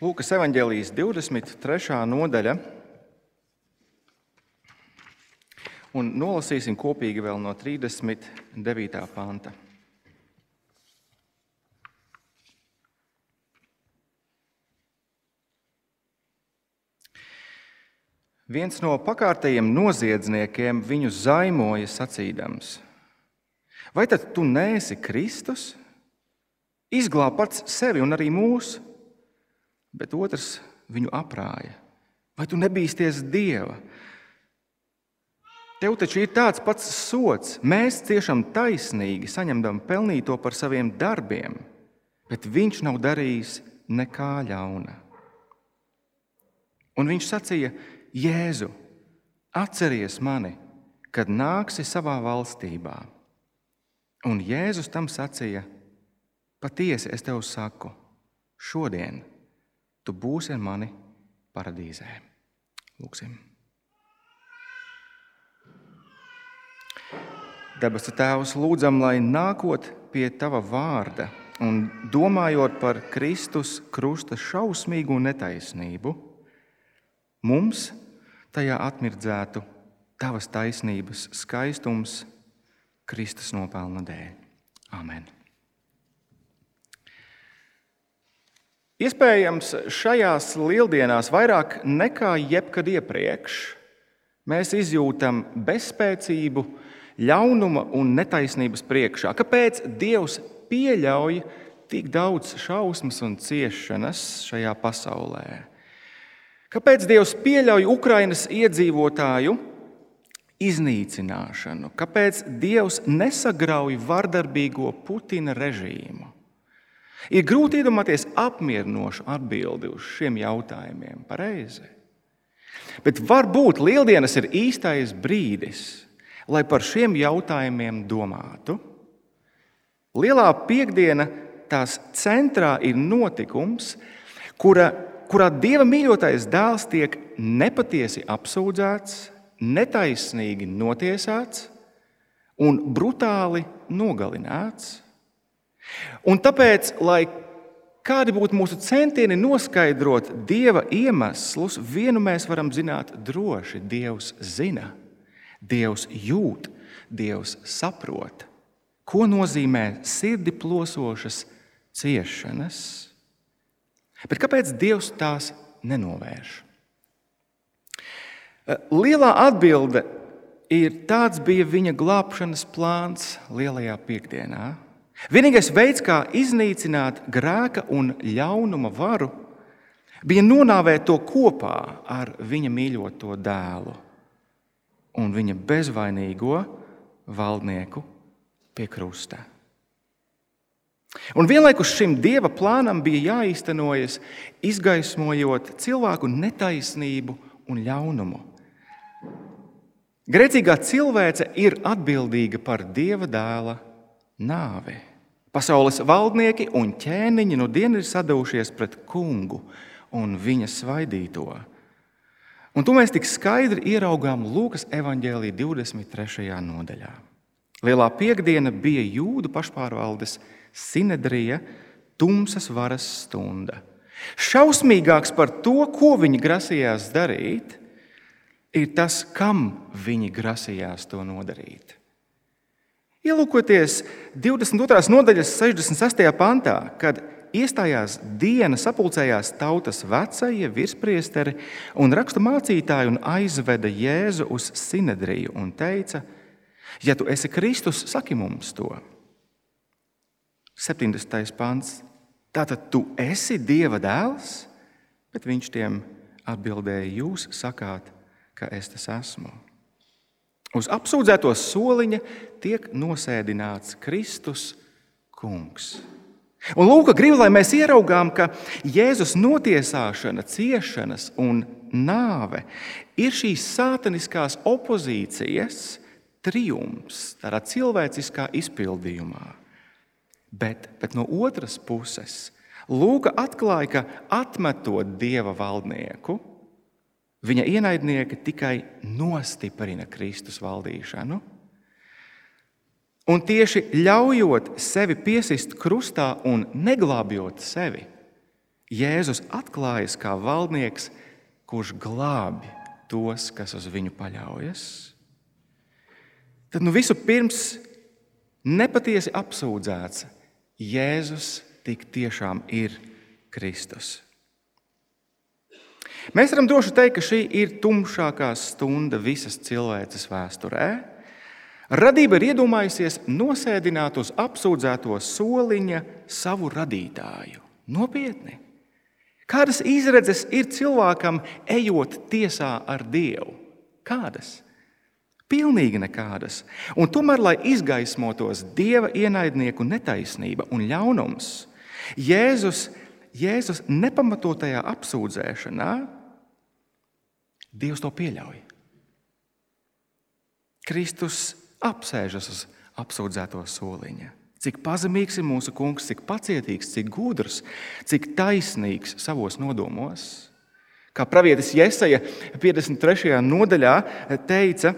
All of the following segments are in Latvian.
Lūkas evanģēlijas 23. nodaļa. Un nolasīsim kopīgi vēl no 39. panta. Viens no pakārtajiem noziedzniekiem viņu zaimoja sacīdams: Vai tad tu neesi Kristus? Izglāb pats sevi un arī mūsu, bet otrs viņu aprāja. Vai tu nebīsties Dieva? Tev taču ir tāds pats sots. Mēs ciešam taisnīgi, saņemam pelnīto par saviem darbiem, bet viņš nav darījis nekā ļauna. Un viņš sacīja, Jēzu, atceries mani, kad nāksi savā valstībā. Un Jēzus tam sacīja, patiesi es tev saku, šodien tu būsi ar mani paradīzē. Lūksim! Debesu Tēvs, lūdzam, lai nākot pie Tava vārda un domājot par Kristus krusta šausmīgu netaisnību, mums tajā atmirdzētu Tavas taisnības skaistums Kristus nopelna dēļ. Amen. Iespējams, šajās lieldienās vairāk nekā jebkad iepriekš mēs izjūtam bezspēcību, ļaunuma un netaisnības priekšā. Kāpēc Dievs pieļauj tik daudz šausmas un ciešanas šajā pasaulē? Kāpēc Dievs pieļauj Ukrainas iedzīvotāju iznīcināšanu? Kāpēc Dievs nesagrauj vardarbīgo Putina režīmu? Ir grūti iedomāties apmierinošu atbildi uz šiem jautājumiem. Pareizi. Bet varbūt Lieldienas ir īstais brīdis, lai par šiem jautājumiem domātu. Lielā piekdiena tās centrā ir notikums, kura, kurā dieva mīļotais dēls tiek nepatiesi apsūdzēts, netaisnīgi notiesāts un brutāli nogalināts. Un tāpēc, lai kādi būtu mūsu centieni noskaidrot dieva iemeslus, vienu mēs varam zināt droši. Dievs zina. Dievs jūt, Dievs saprot, ko nozīmē sirdi plosošas ciešanas. Bet kāpēc Dievs tās nenovērš? Lielā atbilde ir tāds bija viņa glābšanas plāns lielajā piekdienā. Vienīgais veids, kā iznīcināt grēka un ļaunuma varu, bija nonāvēt to kopā ar viņa mīļoto dēlu un viņa bezvainīgo valdnieku pie krusta. Un vienlaikus šim dieva plānam bija jāīstenojas, izgaismojot cilvēku netaisnību un ļaunumu. Grēcīgā cilvēce ir atbildīga par dieva dēla nāvi. Pasaules valdnieki un ķēniņi no dienas ir sadavušies pret kungu un viņa svaidīto. Un to mēs tik skaidri ieraugām Lūkas evanģēlīja 23. nodaļā. Lielā piekdiena bija jūdu pašpārvaldes sinedrija, tumsas varas stunda. Šausmīgāks par to, ko viņi grasījās darīt, ir tas, kam viņi grasījās to nodarīt. Ielūkoties 22. nodaļas 66. pantā, kad iestājās diena, sapulcējās tautas vecie, virspriesteri un rakstu mācītāji un aizveda Jēzu uz Sinedriju un teica: Ja tu esi Kristus, saki mums to. 70. pāns. Tātad tu esi Dieva dēls, bet viņš tiem atbildēja: Jūs sakāt, ka es tas esmu. Uz apsūdzēto soliņa tiek nosēdināts Kristus Kungs. Un Lūka grib, lai mēs ieraugām, ka Jēzus notiesāšana, ciešanas un nāve ir šīs sātaniskās opozīcijas triumfs, tādā cilvēciskā izpildījumā. Bet, bet no otras puses, Lūka atklāja, ka atmetot dieva valdnieku, viņa ienaidnieki tikai nostiprina Kristus valdīšanu. Un tieši ļaujot sevi piesist krustā un neglābjot sevi, Jēzus atklājas kā valdnieks, kurš glābi tos, kas uz viņu paļaujas, tad nu visu pirms nepatiesi apsūdzēts, Jēzus tik tiešām ir Kristus. Mēs varam droši teikt, ka šī ir tumšākā stunda visas cilvēces vēsturē. Radība ir iedomājusies nosēdināt uz apsūdzēto soliņa savu radītāju. Nopietni! Kādas izredzes ir cilvēkam ejot tiesā ar Dievu? Kādas? Pilnīgi nekādas. Un tomēr, lai izgaismotos dieva ienaidnieku netaisnība un ļaunums, Jēzus, Jēzus nepamatotajā apsūdzēšanā, Dievs to pieļauj. Kristus apsēžas uz apsūdzēto soliņa. Cik pazemīgs ir mūsu kungs, cik pacietīgs, cik gudrs, cik taisnīgs savos nodomos. Kā pravietis Jesaja 53. nodaļā teica,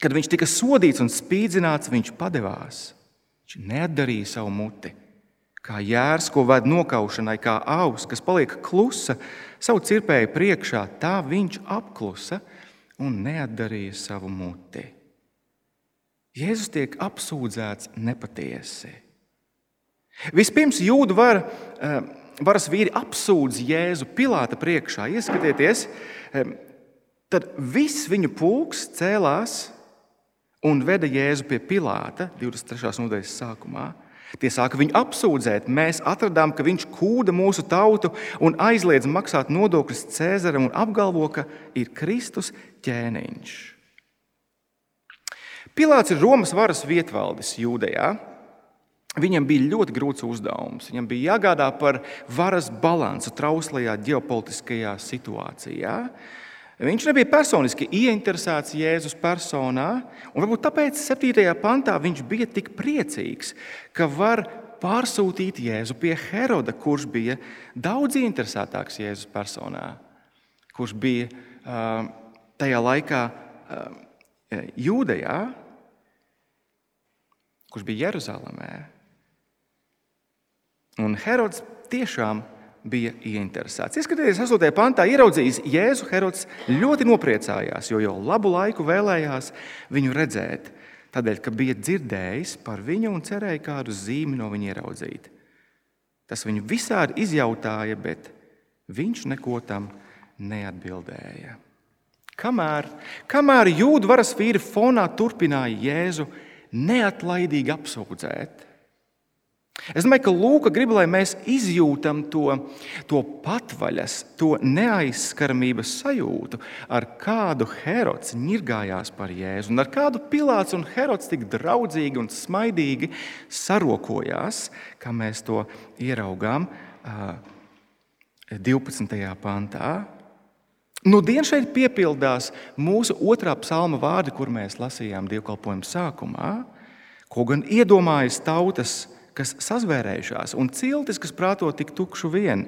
kad viņš tika sodīts un spīdzināts, viņš padevās. Viņš neatdarīja savu muti. Kā jērs, ko ved nokaušanai, kā auss, kas paliek klusa savu cirpēju priekšā, tā viņš apklusa un neatdarīja savu muti. Jēzus tiek apsūdzēts nepatiesi. Vispirms jūdu var, eh, varas vīri apsūdz Jēzu Pilāta priekšā. Ieskatieties, eh, tad viss viņu pulks cēlās un veda Jēzu pie Pilāta 23. nodaļas sākumā. Tie sāka viņu apsūdzēt. Mēs atradām, ka viņš kūda mūsu tautu un aizliedz maksāt nodokļus Cēzaram un apgalvo, ka ir Kristus ķēniņš. Pilārs ir Romas varas vietvaldis Jūdejā. Viņam bija ļoti grūts uzdevums. Viņam bija jāgādā par varas balansu trauslajā ģeopolitiskajā situācijā. Viņš nebija personiski ieinteresēts Jēzus personā, un varbūt tāpēc 7. pantā viņš bija tik priecīgs, ka var pārsūtīt Jēzu pie Heroda, kurš bija daudz interesētāks Jēzus personā, kurš bija uh, tajā laikā uh, Jūdejā, kurš bija Jeruzalemē. Un Herods tiešām bija ieinteresēts. Ieskatieties, 8. pantā, ieraudzījis Jēzu, Herods ļoti nopriecājās, jo jau labu laiku vēlējās viņu redzēt. Tādēļ, ka bija dzirdējis par viņu un cerēja kādu zīmi no viņa ieraudzīt. Tas viņu visādi izjautāja, bet viņš neko tam neatbildēja. Kamēr, kamēr jūdu varas vīri fonā turpināja Jēzu neatlaidīgi apsūdzēt. Es domāju, ka Lūka grib, lai mēs izjūtam to, to patvaļas, to neaizskaramības sajūtu, ar kādu Herods nirgājās par Jēzu, un ar kādu Pilārs un Herods tik draudzīgi un smaidīgi sarokojās, kā mēs to ieraugām 12. pantā. Nu, Diena šeit piepildās mūsu otrā psalma vārdi, kur mēs lasījām dievkalpojuma sākumā. Ko gan iedomājas tautas, kas sazvērējušās, un ciltis, kas prāto tik tukšu vien.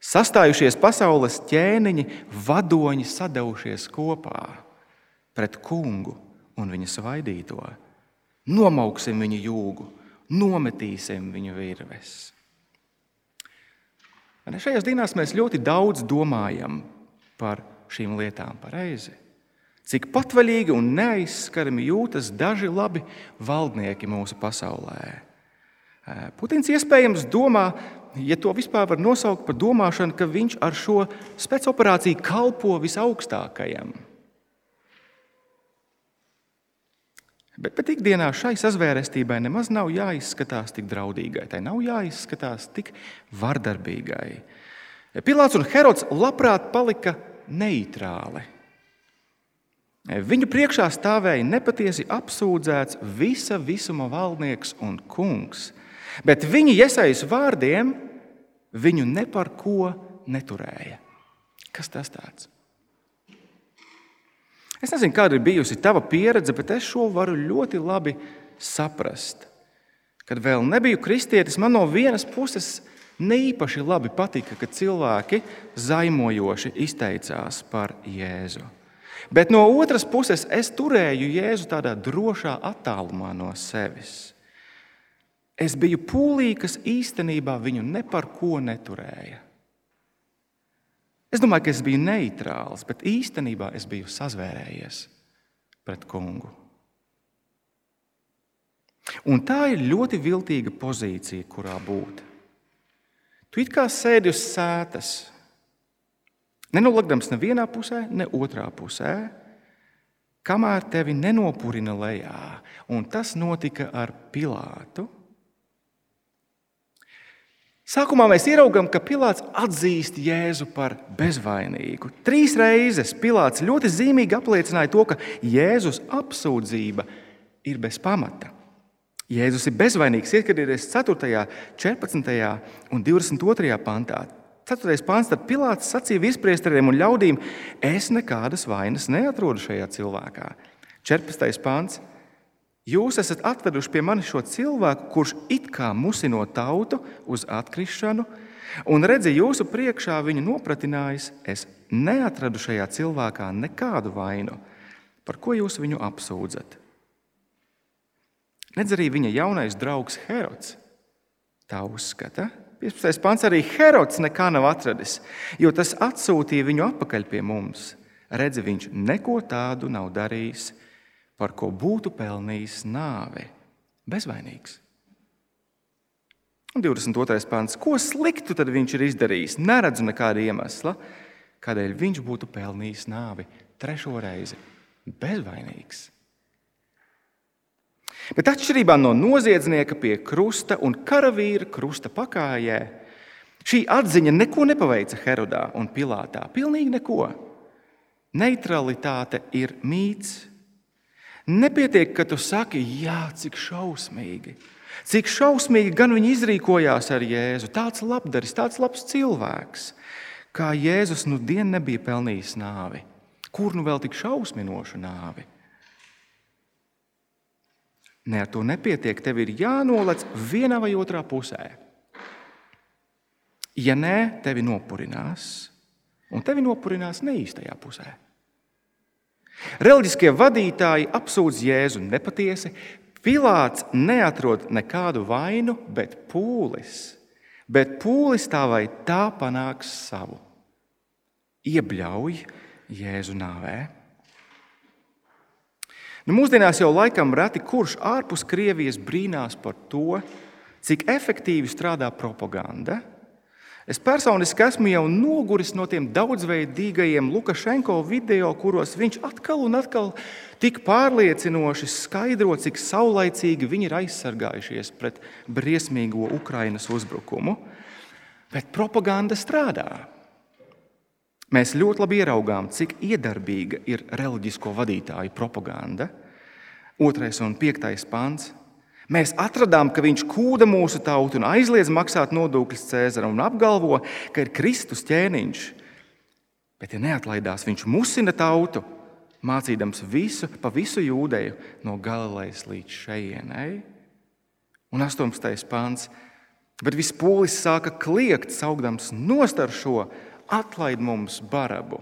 Sastājušies pasaules ķēniņi, vadoņi sadevušies kopā pret kungu un viņa svaidīto. Nomauksim viņa jūgu, nometīsim viņa virves. Šajās dienās mēs ļoti daudz domājam par šīm lietām pareizi. Cik patvaļīgi un neaizskarami jūtas daži labi valdnieki mūsu pasaulē. Putins iespējams domā, ja to vispār var nosaukt par domāšanu, ka viņš ar šo spēcoperāciju kalpo visaugstākajam. Bet, bet ikdienā šai sazvērestībai nemaz nav jāizskatās tik draudīgai, tai nav jāizskatās tik vardarbīgai. Pilārs un Herods labprāt palika neitrāli. Viņu priekšā stāvēja nepatiesi apsūdzēts visa visuma valdnieks un kungs, bet viņa iesaistīja vārdiem viņu ne par ko neturēja. Kas tas tāds? Es nezinu, kāda ir bijusi tava pieredze, bet es šo varu ļoti labi saprast. Kad vēl nebiju kristietis, man no vienas puses ne īpaši labi patika, ka cilvēki zaimojoši izteicās par Jēzu. Bet no otras puses, es turēju Jēzu tādā drošā attālumā no sevis. Es biju pūlī, kas īstenībā viņu par ko neturēja. Es domāju, ka es biju neitrāls, bet īstenībā es biju sazvērējies pret kungu. Un tā ir ļoti viltīga pozīcija, kurā būt. Tu it kā sēdi uz sētas, nenolagdams nevienā pusē, ne otrā pusē, kamēr tevi nenopurina lejā. Un tas notika ar Pilātu. Sākumā mēs ieraugām, ka Pilārs atzīst Jēzu par bezvainīgu. Trīs reizes Pilārs ļoti zīmīgi apliecināja to, ka Jēzus apsūdzība ir bez pamata. Jēzus ir bezvainīgs. Ieskatieties 4., 14. un 22. pantā. 4. pāns, tad Pilārs sacīja virspriesteriem un ļaudīm: Es nekādas vainas neatrodu šajā cilvēkā. 14. pāns. Jūs esat atveduši pie manis šo cilvēku, kurš it kā musino tautu uz atkrišanu, un redzi, jūsu priekšā viņu nopratinājis. Es neatradu šajā cilvēkā nekādu vainu. Par ko jūs viņu apsūdzat? Nedz arī viņa jaunais draugs Herods. Tā uzskata. 15. pants arī Herods nekā nav atradis, jo tas atsūtīja viņu atpakaļ pie mums. Redzi, viņš neko tādu nav darījis, par ko būtu pelnījis nāvi. Bezvainīgs. Un 22. pāns. Ko sliktu tad viņš ir izdarījis? Neredzu nekāda iemesla, kādēļ viņš būtu pelnījis nāvi trešo reizi. Bezvainīgs. Bet atšķirībā no noziedznieka pie krusta un karavīra krusta pakājē, šī atziņa neko nepaveica Herodā un Pilātā. Pilnīgi neko. Neutralitāte ir mīts. Nepietiek, ka tu saki, jā, cik šausmīgi. Cik šausmīgi gan viņi izrīkojās ar Jēzu. Tāds labdaris, tāds labs cilvēks. Kā Jēzus nu dienu nebija pelnījis nāvi. Kur nu vēl tik šausminošu nāvi? Ne ar to nepietiek. Tev ir jānolec vienā vai otrā pusē. Ja nē, tevi nopurinās, un tevi nopurinās neīstajā pusē. Reliģiskie vadītāji apsūdz Jēzu nepatiesi. Pilārs neatrod nekādu vainu, bet pūlis. Bet pūlis tā vai tā panāks savu. Iebļauj Jēzu nāvē. Nu, mūsdienās jau laikam reti kurš ārpus Krievijas brīnās par to, cik efektīvi strādā propaganda. Es personiski esmu jau noguris no tiem daudzveidīgajiem Lukašenko video, kuros viņš atkal un atkal tik pārliecinoši skaidro, cik saulaicīgi viņi ir aizsargājušies pret briesmīgo Ukrainas uzbrukumu. Bet propaganda strādā. Mēs ļoti labi ieraugām, cik iedarbīga ir reliģisko vadītāju propaganda. Otrais un piektais pāns. Mēs atradām, ka viņš kūda mūsu tautu un aizliedz maksāt nodokļus Cēzaram un apgalvo, ka ir Kristus ķēniņš. Bet, ja neatlaidās, viņš musina tautu, mācīdams visu, pa visu jūdeju, no Galilejas līdz šejienei. Un 18. pāns. Bet viss pūlis sāka kliegt, saugdams nostar šo atlaid mums barabu.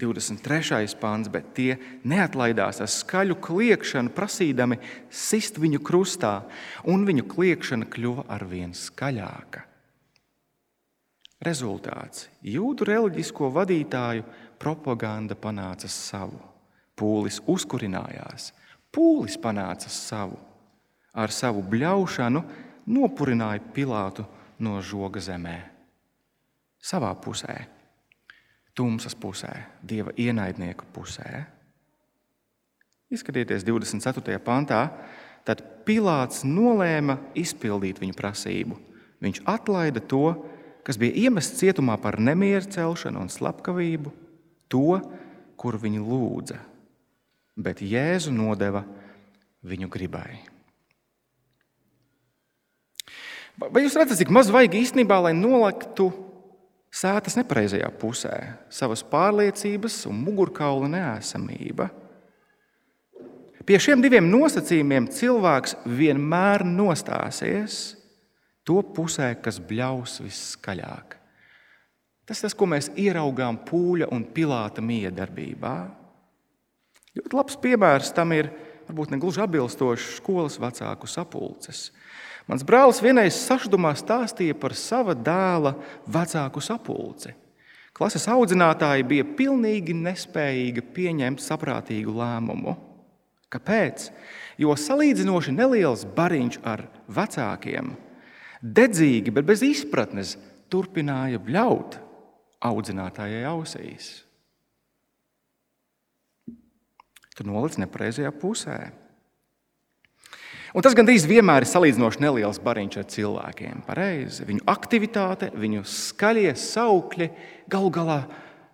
23. pāns, bet tie neatlaidās ar skaļu kliekšanu, prasīdami sist viņu krustā, un viņu kliekšana kļuva ar vien skaļāka. Rezultāts - jūdu reliģisko vadītāju propaganda panāca savu. Pūlis uzkurinājās, pūlis panāca savu. Ar savu bļaušanu nopurināja Pilātu no žoga zemē savā pusē, tumsas pusē, dieva ienaidnieku pusē. Izskatieties 24. pantā, tad Pilārs nolēma izpildīt viņu prasību. Viņš atlaida to, kas bija iemests cietumā par nemieru celšanu un slepkavību, to, kur viņi lūdza, bet Jēzu nodeva viņu gribai. Vai jūs redzat, cik maz vajag īstenībā, lai nolektu sētas nepareizajā pusē, savas pārliecības un mugurkaula neesamība. Pie šiem diviem nosacījumiem cilvēks vienmēr nostāsies to pusē, kas bļaus viskaļāk. Tas ir tas, ko mēs ieraugām pūļa un pilāta miedarbībā. Ļoti labs piemērs tam ir varbūt ne gluži atbilstošs skolas vecāku sapulces. Mans brālis vienreiz sašudumā stāstīja par sava dēla vecāku sapulci, Klases audzinātāji bija pilnīgi nespējīgi pieņemt saprātīgu lēmumu. Kāpēc? Jo salīdzinoši neliels bariņš ar vecākiem, dedzīgi, bet bez izpratnes, turpināja bļaut audzinātājai ausīs. Tu noliec nepareizajā pusē. Un tas gandrīz vienmēr ir salīdzinoši neliels bariņš ar cilvēkiem. Pareizi. Viņu aktivitāte, viņu skaļie saukļi galu galā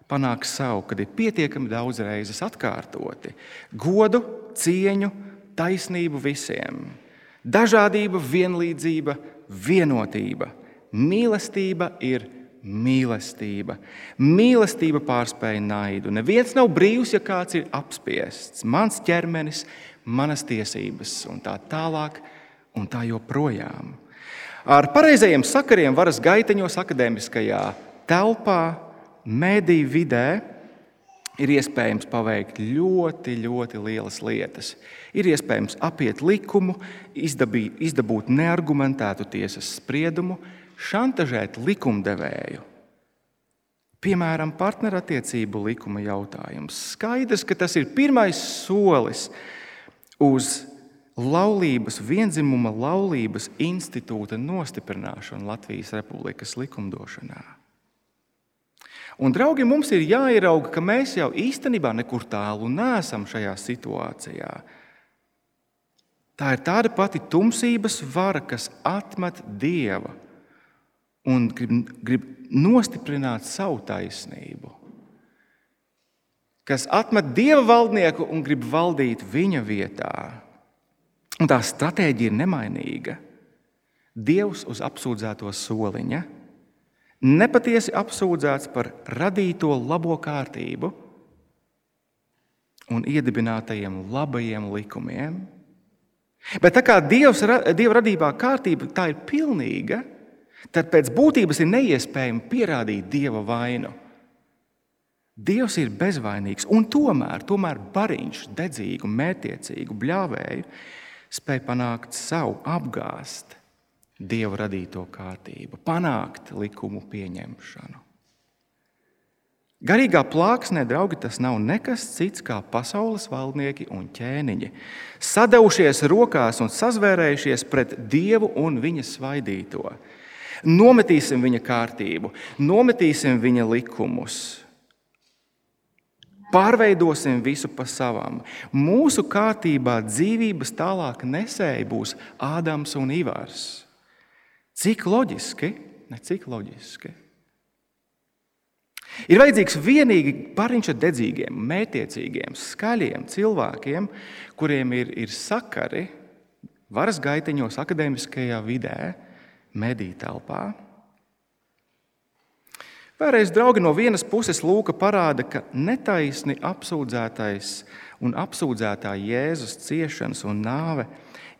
panāk savu, kad ir pietiekami daudz reizes atkārtoti. Godu, cieņu, taisnību visiem. Dažādība, vienlīdzība, vienotība. Mīlestība ir mīlestība. Mīlestība pārspēja naidu. Neviens nav brīvs, ja kāds ir apspiests. Mans ķermenis, manas tiesības, un tā tālāk, un tā joprojām. Ar pareizajiem sakariem varas gaiteņos, akadēmiskajā telpā, mediju vidē ir iespējams paveikt ļoti, ļoti lielas lietas. Ir iespējams apiet likumu, izdabī, izdabūt neargumentētu tiesas spriedumu, šantažēt likumdevēju. Piemēram, partnerattiecību likuma jautājums. Skaidrs, ka tas ir pirmais solis uz laulības, vienzimuma laulības institūta nostiprināšanu Latvijas Republikas likumdošanā. Un, draugi, mums ir jāierauga, ka mēs jau īstenībā nekur tālu neesam šajā situācijā. Tā ir tāda pati tumsības vara, kas atmet dieva un grib, grib nostiprināt savu taisnību, kas atmet dieva valdnieku un grib valdīt viņa vietā. Un tā stratēģija ir nemainīga. Dievs uz apsūdzēto soliņa, nepatiesi apsūdzēts par radīto labo kārtību un iedibinātajiem labajiem likumiem. Bet tā kā Dievs, Dieva radībā kārtība tā ir pilnīga, tad pēc būtības ir neiespējami pierādīt dieva vainu. Dievs ir bezvainīgs, un tomēr, tomēr bariņš, dedzīgu, mētiecīgu, bļāvēju spēj panākt savu, apgāzt dievu radīto kārtību, panākt likumu pieņemšanu. Garīgā plāksnē, draugi, tas nav nekas cits kā pasaules valdnieki un ķēniņi, sadaušies rokās un sazvērējušies pret dievu un viņa svaidīto. Nometīsim viņa kārtību, nometīsim viņa likumus, pārveidosim visu pa savām. Mūsu kārtībā dzīvības tālāk nesēji būs Ādams un Ivars. Cik loģiski, ne cik loģiski. Ir vajadzīgs vienīgi pariņš ar dedzīgiem, mētiecīgiem, skaļiem cilvēkiem, kuriem ir, ir sakari varas gaiteņos, akadēmiskajā vidē, mediju telpā. Vēlreiz, draugi, no vienas puses Lūka parāda, ka netaisni apsūdzētais un apsūdzētā Jēzus ciešanas un nāve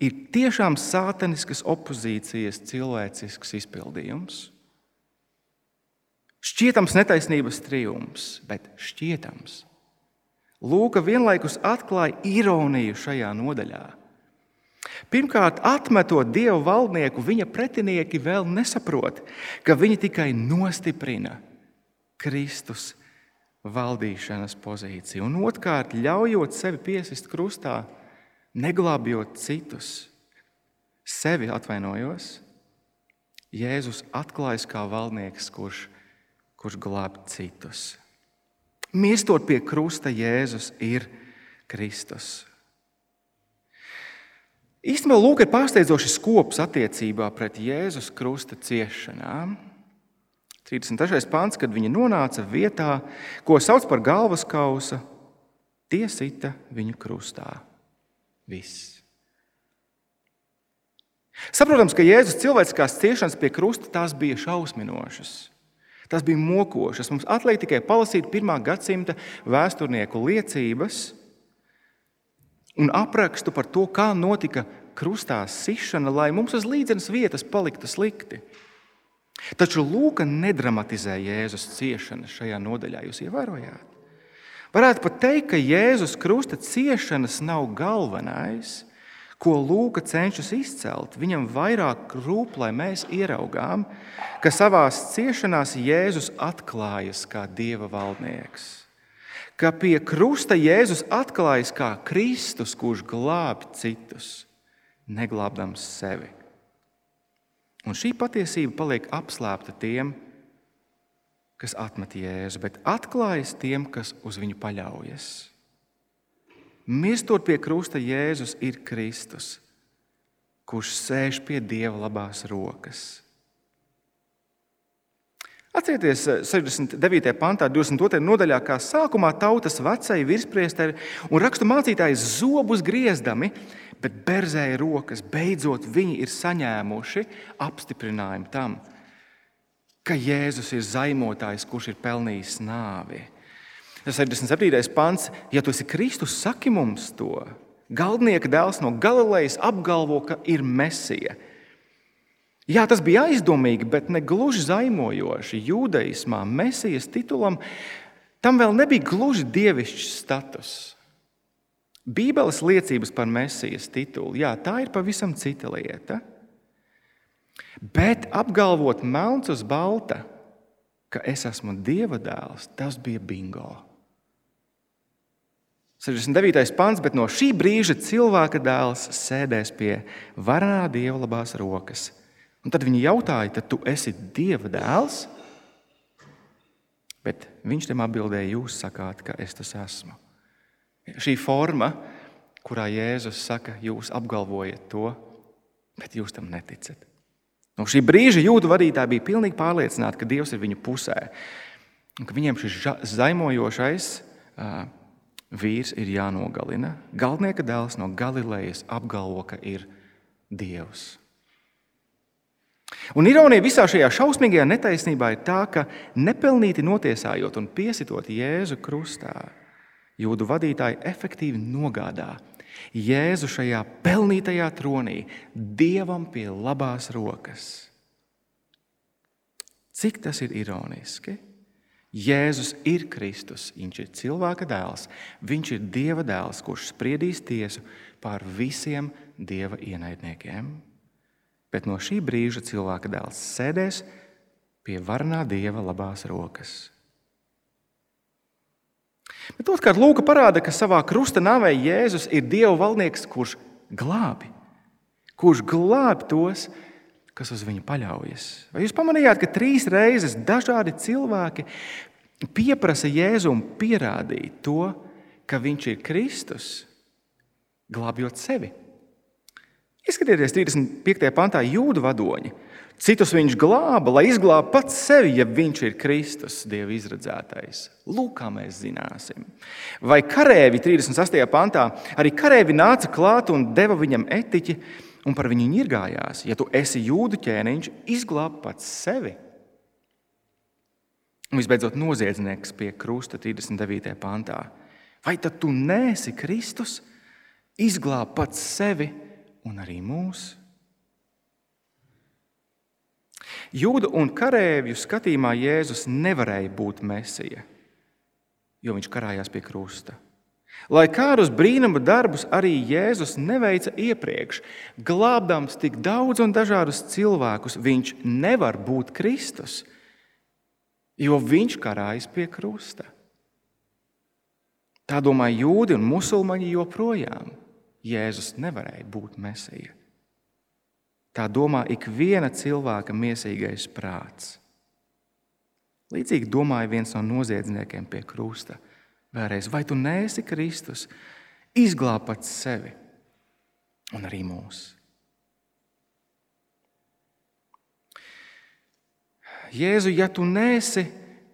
ir tiešām sātaniskas opozīcijas cilvēcisks izpildījums. Šķietams netaisnības triumfs, bet šķietams. Lūka vienlaikus atklāja ironiju šajā nodaļā. Pirmkārt, atmetot dievu valdnieku, viņa pretinieki vēl nesaprot, ka viņi tikai nostiprina Kristus valdīšanas pozīciju. Un otrkārt, ļaujot sevi piesist krustā, neglābjot citus, sevi atvainojos, Jēzus atklājas kā valdnieks, kurš, kurš glāb citus. Mirstot pie krusta, Jēzus ir Kristus. Īstenībā Lūk ir pārsteidzoši skops attiecībā pret Jēzus krusta ciešanām. 33. pāns, kad viņi nonāca vietā, ko sauc par galvas kausa, tie sita viņu krustā. Viss. Saprotams, ka Jēzus cilvēciskās ciešanas pie krusta tās bija šausminošas. Tas bija mokošas. Mums atliek tikai palasīt pirmā gadsimta vēsturnieku liecības, un aprakstu par to, kā notika krustā sišana, lai mums uz līdzenas vietas paliktu slikti. Taču Lūka nedramatizē Jēzus ciešanas šajā nodaļā. Jūs ievērojāt? Varētu pat teikt, ka Jēzus krusta ciešanas nav galvenais, ko Lūka cenšas izcelt, viņam vairāk rūp, lai mēs ieraugām, ka savā ciešanās Jēzus atklājas kā Dieva valdnieks. Ka pie krusta Jēzus atklājas kā Kristus, kurš glābj citus, neglābdams sevi. Un šī patiesība paliek apslēpta tiem, kas atmet Jēzu, bet atklājas tiem, kas uz viņu paļaujas. Mirstot pie krusta, Jēzus ir Kristus, kurš sēž pie Dieva labās rokas. Atcerieties, 69. pantā, 22. nodaļā, kā sākumā tautas vecai virspriesteri un rakstu mācītājs zobus griezdami, bet berzēja rokas. Beidzot, viņi ir saņēmuši apstiprinājumu tam, ka Jēzus ir zaimotājs, kurš ir pelnījis nāvi. 67. pants, ja tu esi Kristus, saki mums to. Galdnieka dēls no Galilejas apgalvo, ka ir mesija. Jā, tas bija aizdomīgi, bet ne gluži zaimojoši. Jūdaismā mesijas titulam tam vēl nebija gluži dievišķs status. Bībeles liecības par mesijas titulu, jā, tā ir pavisam cita lieta. Bet apgalvot melns uz balta, ka es esmu dieva dēls, tas bija bingo. 69. pants, bet no šī brīža cilvēka dēls sēdēs pie varenā dieva labās rokas. Un tad viņi jautāja, tad tu esi dieva dēls? Bet viņš tam atbildēja, jūs sakāt, ka es tas esmu. Šī forma, kurā Jēzus saka, jūs apgalvojat to, bet jūs tam neticat. No šī brīža jūdu vadītāji bija pilnīgi pārliecināti, ka Dievs ir viņu pusē. Un viņiem šis zaimojošais vīrs ir jānogalina. Galdnieka dēls no Galilejas apgalvo, ka ir Dievs. Un ironija visā šajā šausmīgajā netaisnībā ir tā, ka nepelnīti notiesājot un piesitot Jēzu krustā, jūdu vadītāji efektīvi nogādā Jēzu šajā pelnītajā tronī, Dievam pie labās rokas. Cik tas ir ironiski? Jēzus ir Kristus, viņš ir cilvēka dēls, viņš ir Dieva dēls, kurš spriedīs tiesu pār visiem Dieva ienaidniekiem. Bet no šī brīža cilvēka dēls sēdēs pie varnā Dieva labās rokas. Bet otrkārt, Lūka parāda, ka savā krusta nāvē Jēzus ir Dieva valdnieks, kurš glābi, kurš glābi tos, kas uz viņu paļaujas. Vai jūs pamanījāt, ka trīs reizes dažādi cilvēki pieprasa Jēzum pierādīt to, ka viņš ir Kristus, glābjot sevi? Ieskatieties, 35. pantā, jūdu vadoņi. Citus viņš glāba, lai izglābtu pats sevi, ja viņš ir Kristus, Dieva izredzētais. Lūk, kā mēs zināsim. Vai karēvi 38. pantā arī karēvi nāca klāt un deva viņam etiķi un par viņu ņirgājās. Ja tu esi jūdu ķēniņš, izglāb pats sevi. Un visbeidzot, noziedznieks pie krusta 39. pantā. Vai tad tu nēsi Kristus, izglāb pats sevi un arī mūsu? Jūda un karavīru skatījumā Jēzus nevarēja būt mesija, jo viņš karājās pie krusta. Lai kādus brīnuma darbus arī Jēzus neveica iepriekš, glābdams tik daudz un dažādus cilvēkus, viņš nevar būt Kristus, jo viņš karājas pie krusta. Tā domā jūdi un musulmaņi joprojām. Jēzus nevarēja būt mesija. Tā domā ik viena cilvēka mīsīgais prāts. Līdzīgi domāja viens no noziedzniekiem pie krusta. Vēlreiz, vai tu neesi Kristus? Izglāb pats sevi un arī mūsu. Jēzu, ja tu nesi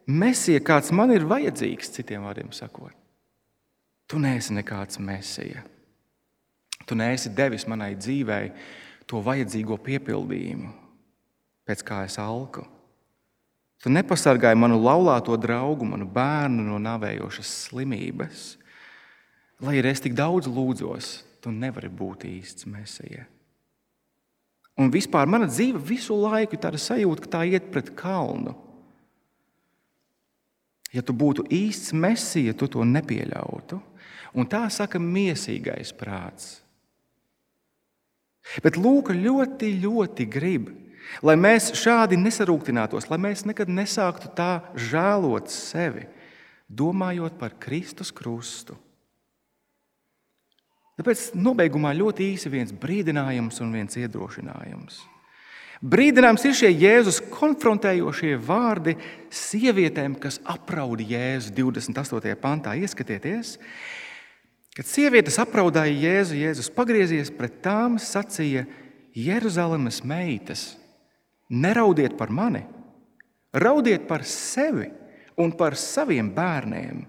mesija, kāds man ir vajadzīgs, citiem vārdiem sakot, tu neesi nekāds mesija. Tu neesi devis manai dzīvei to vajadzīgo piepildījumu, pēc kā es alku. Tu nepasargāji manu laulāto draugu, manu bērnu no navējošas slimības. Lai arī es tik daudz lūdzos, tu nevari būt īsts mesija. Un vispār mana dzīve visu laiku ir sajūta, ka tā iet pret kalnu. Ja tu būtu īsts mesija, tu to nepieļautu. Un tā saka mīsīgais prāts. Bet Lūka ļoti, ļoti grib, lai mēs šādi nesarūktinātos, lai mēs nekad nesāktu tā žēlot sevi, domājot par Kristus krustu. Tāpēc nobeigumā ļoti īsi viens brīdinājums un viens iedrošinājums. Brīdinājums ir šie Jēzus konfrontējošie vārdi sievietēm, kas apraud Jēzu 28. pantā. Ieskatieties, kad sievietes apraudāja Jēzu, Jēzus pagriezies pret tām, sacīja: Jeruzalemes meitas, neraudiet par mani, raudiet par sevi un par saviem bērniem,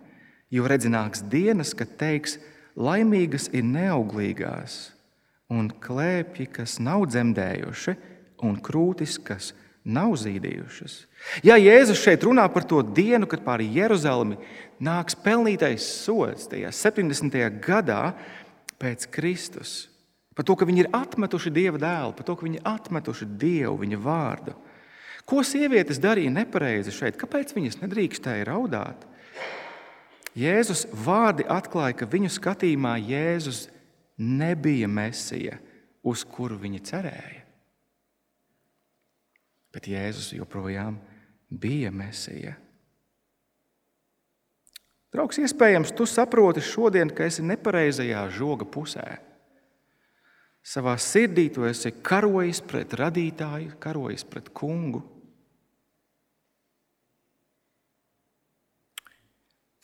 jo redzināks dienas, kad teiks, laimīgas ir neauglīgās un klēpji, kas nav dzemdējuši un krūtis, kas nav zīdījušas. Ja Jēzus šeit runā par to dienu, kad pāri Jeruzalemi nāks pelnītais sots, tajā 70. gadā pēc Kristus, par to, ka viņi ir atmetuši Dieva dēlu, par to, ka viņi ir atmetuši Dievu, viņa vārdu. Ko sievietes darīja nepareizi šeit? Kāpēc viņas nedrīkstēja raudāt? Jēzus vārdi atklāja, ka viņu skatījumā Jēzus nebija mesija, uz kuru viņi cerēja. Bet Jēzus joprojām bija mesija. Draugs, iespējams, tu saproti šodien, ka esi nepareizajā žoga pusē. Savā sirdī tu esi karojis pret radītāju, karojis pret kungu.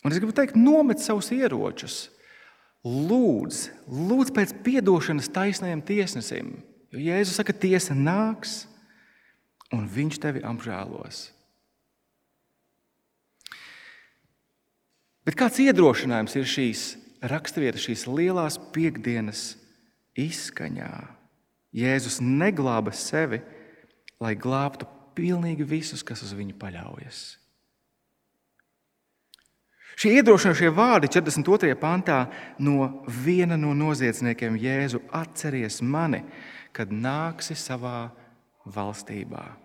Un es gribu teikt, nomet savus ieročus. Lūdz, lūdz pēc atdošanas taisnajam tiesnesim. Jo Jēzus saka, tiesa nāks, un viņš tevi apžēlos. Bet kāds iedrošinājums ir šīs raksturvietas, šīs lielās piekdienas izskaņā? Jēzus neglāba sevi, lai glābtu pilnīgi visus, kas uz viņu paļaujas. Šie iedrošinošie vārdi 42. pantā no viena no noziedzniekiem Jēzu atceries mani, kad nāksi savā valstībā.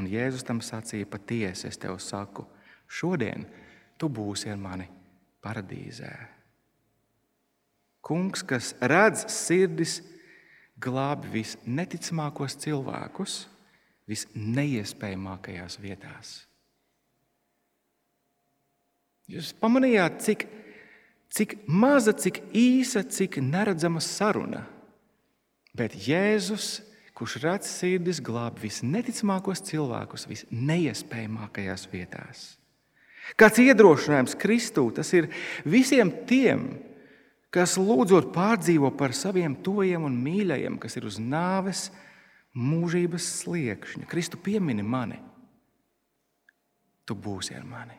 Un Jēzus tam sacīja: Patiesi es tev saku, šodien tu būsi ar mani paradīzē. Kungs, kas redz sirdis, glābi visneticamākos cilvēkus visneiespējamākajās vietās. Jūs pamanījāt, cik, cik maza, cik īsa, cik neredzama saruna. Bet Jēzus, kurš redz sirdis, glāb visneticamākos cilvēkus, visneiespējamākajās vietās. Kāds iedrošinājums Kristū tas ir visiem tiem, kas lūdzot pārdzīvo par saviem tojiem un mīļajiem, kas ir uz nāves mūžības sliekšņa. Kristu piemini mani. Tu būsi ar mani.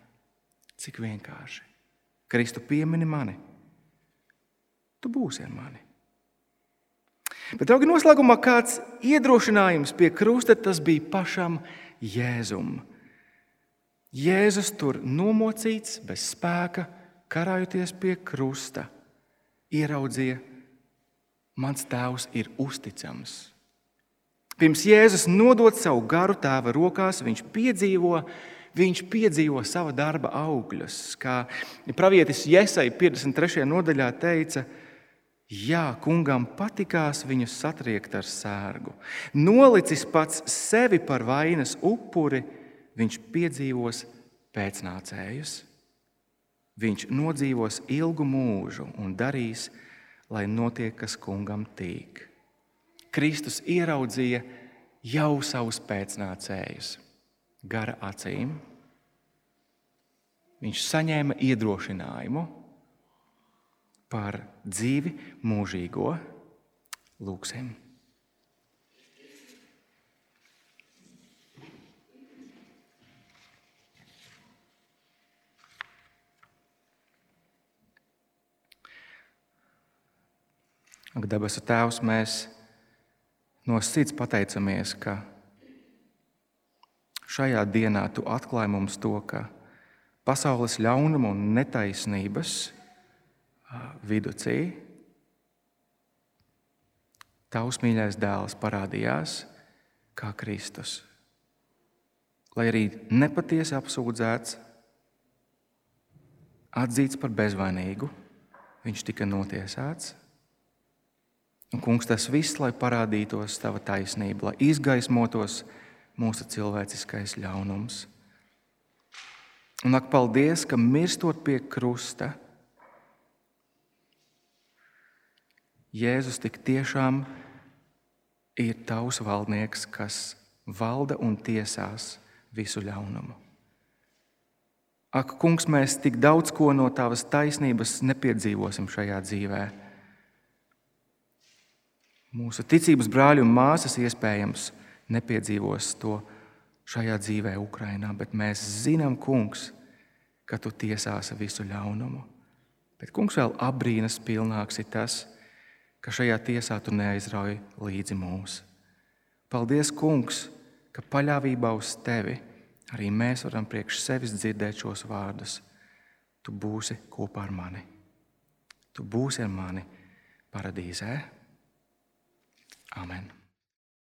Cik vienkārši. Kristu piemini mani. Tu būsi ar mani. Bet, draugi, noslēgumā kāds iedrošinājums pie krusta tas bija pašam Jēzum. Jēzus tur nomocīts, bez spēka, karājoties pie krusta, ieraudzīja, mans tēvs ir uzticams. Pirms Jēzus nodot savu garu tēva rokās, viņš piedzīvo, viņš piedzīvo sava darba augļus. Kā pravietis Iesai 53. nodaļā teica, Jā, kungam patikās viņu satriekt ar sērgu. Nolicis pats sevi par vainas upuri, viņš piedzīvos pēcnācējus. Viņš nodzīvos ilgu mūžu un darīs, lai notiek, kas kungam tīk. Kristus ieraudzīja jau savus pēcnācējus gara acīm. Viņš saņēma iedrošinājumu par dzīvi mūžīgo. Lūksim! Ak, debesu Tēvs, mēs no sirds pateicamies, ka šajā dienā tu atklāji mums to, ka pasaules ļaunuma un netaisnības viducī tavs mīļais dēls parādījās kā Kristus. Lai arī nepatiesi apsūdzēts, atzīts par bezvainīgu, viņš tika notiesāts. Un, kungs, tas viss, lai parādītos tava taisnība, lai izgaismotos mūsu cilvēciskais ļaunums. Un ak, paldies, ka mirstot pie krusta, Jēzus tik tiešām ir tavs valdnieks, kas valda un tiesās visu ļaunumu. Ak, kungs, mēs tik daudz ko no tavas taisnības nepiedzīvosim šajā dzīvē. Mūsu ticības brāļi un māsas iespējams nepiedzīvos to šajā dzīvē, Ukrajinā, bet mēs zinām, kungs, ka tu tiesāsi visu ļaunumu. Bet, kungs, vēl apbrīnas pilnāks ir tas, ka šajā tiesā tu neaizrauj līdzi mums. Paldies, kungs, ka paļāvībā uz tevi Arī mēs varam priekš sevis dzirdēt šos vārdus. Tu būsi kopā ar mani. Tu būsi ar mani paradīzē. Amen.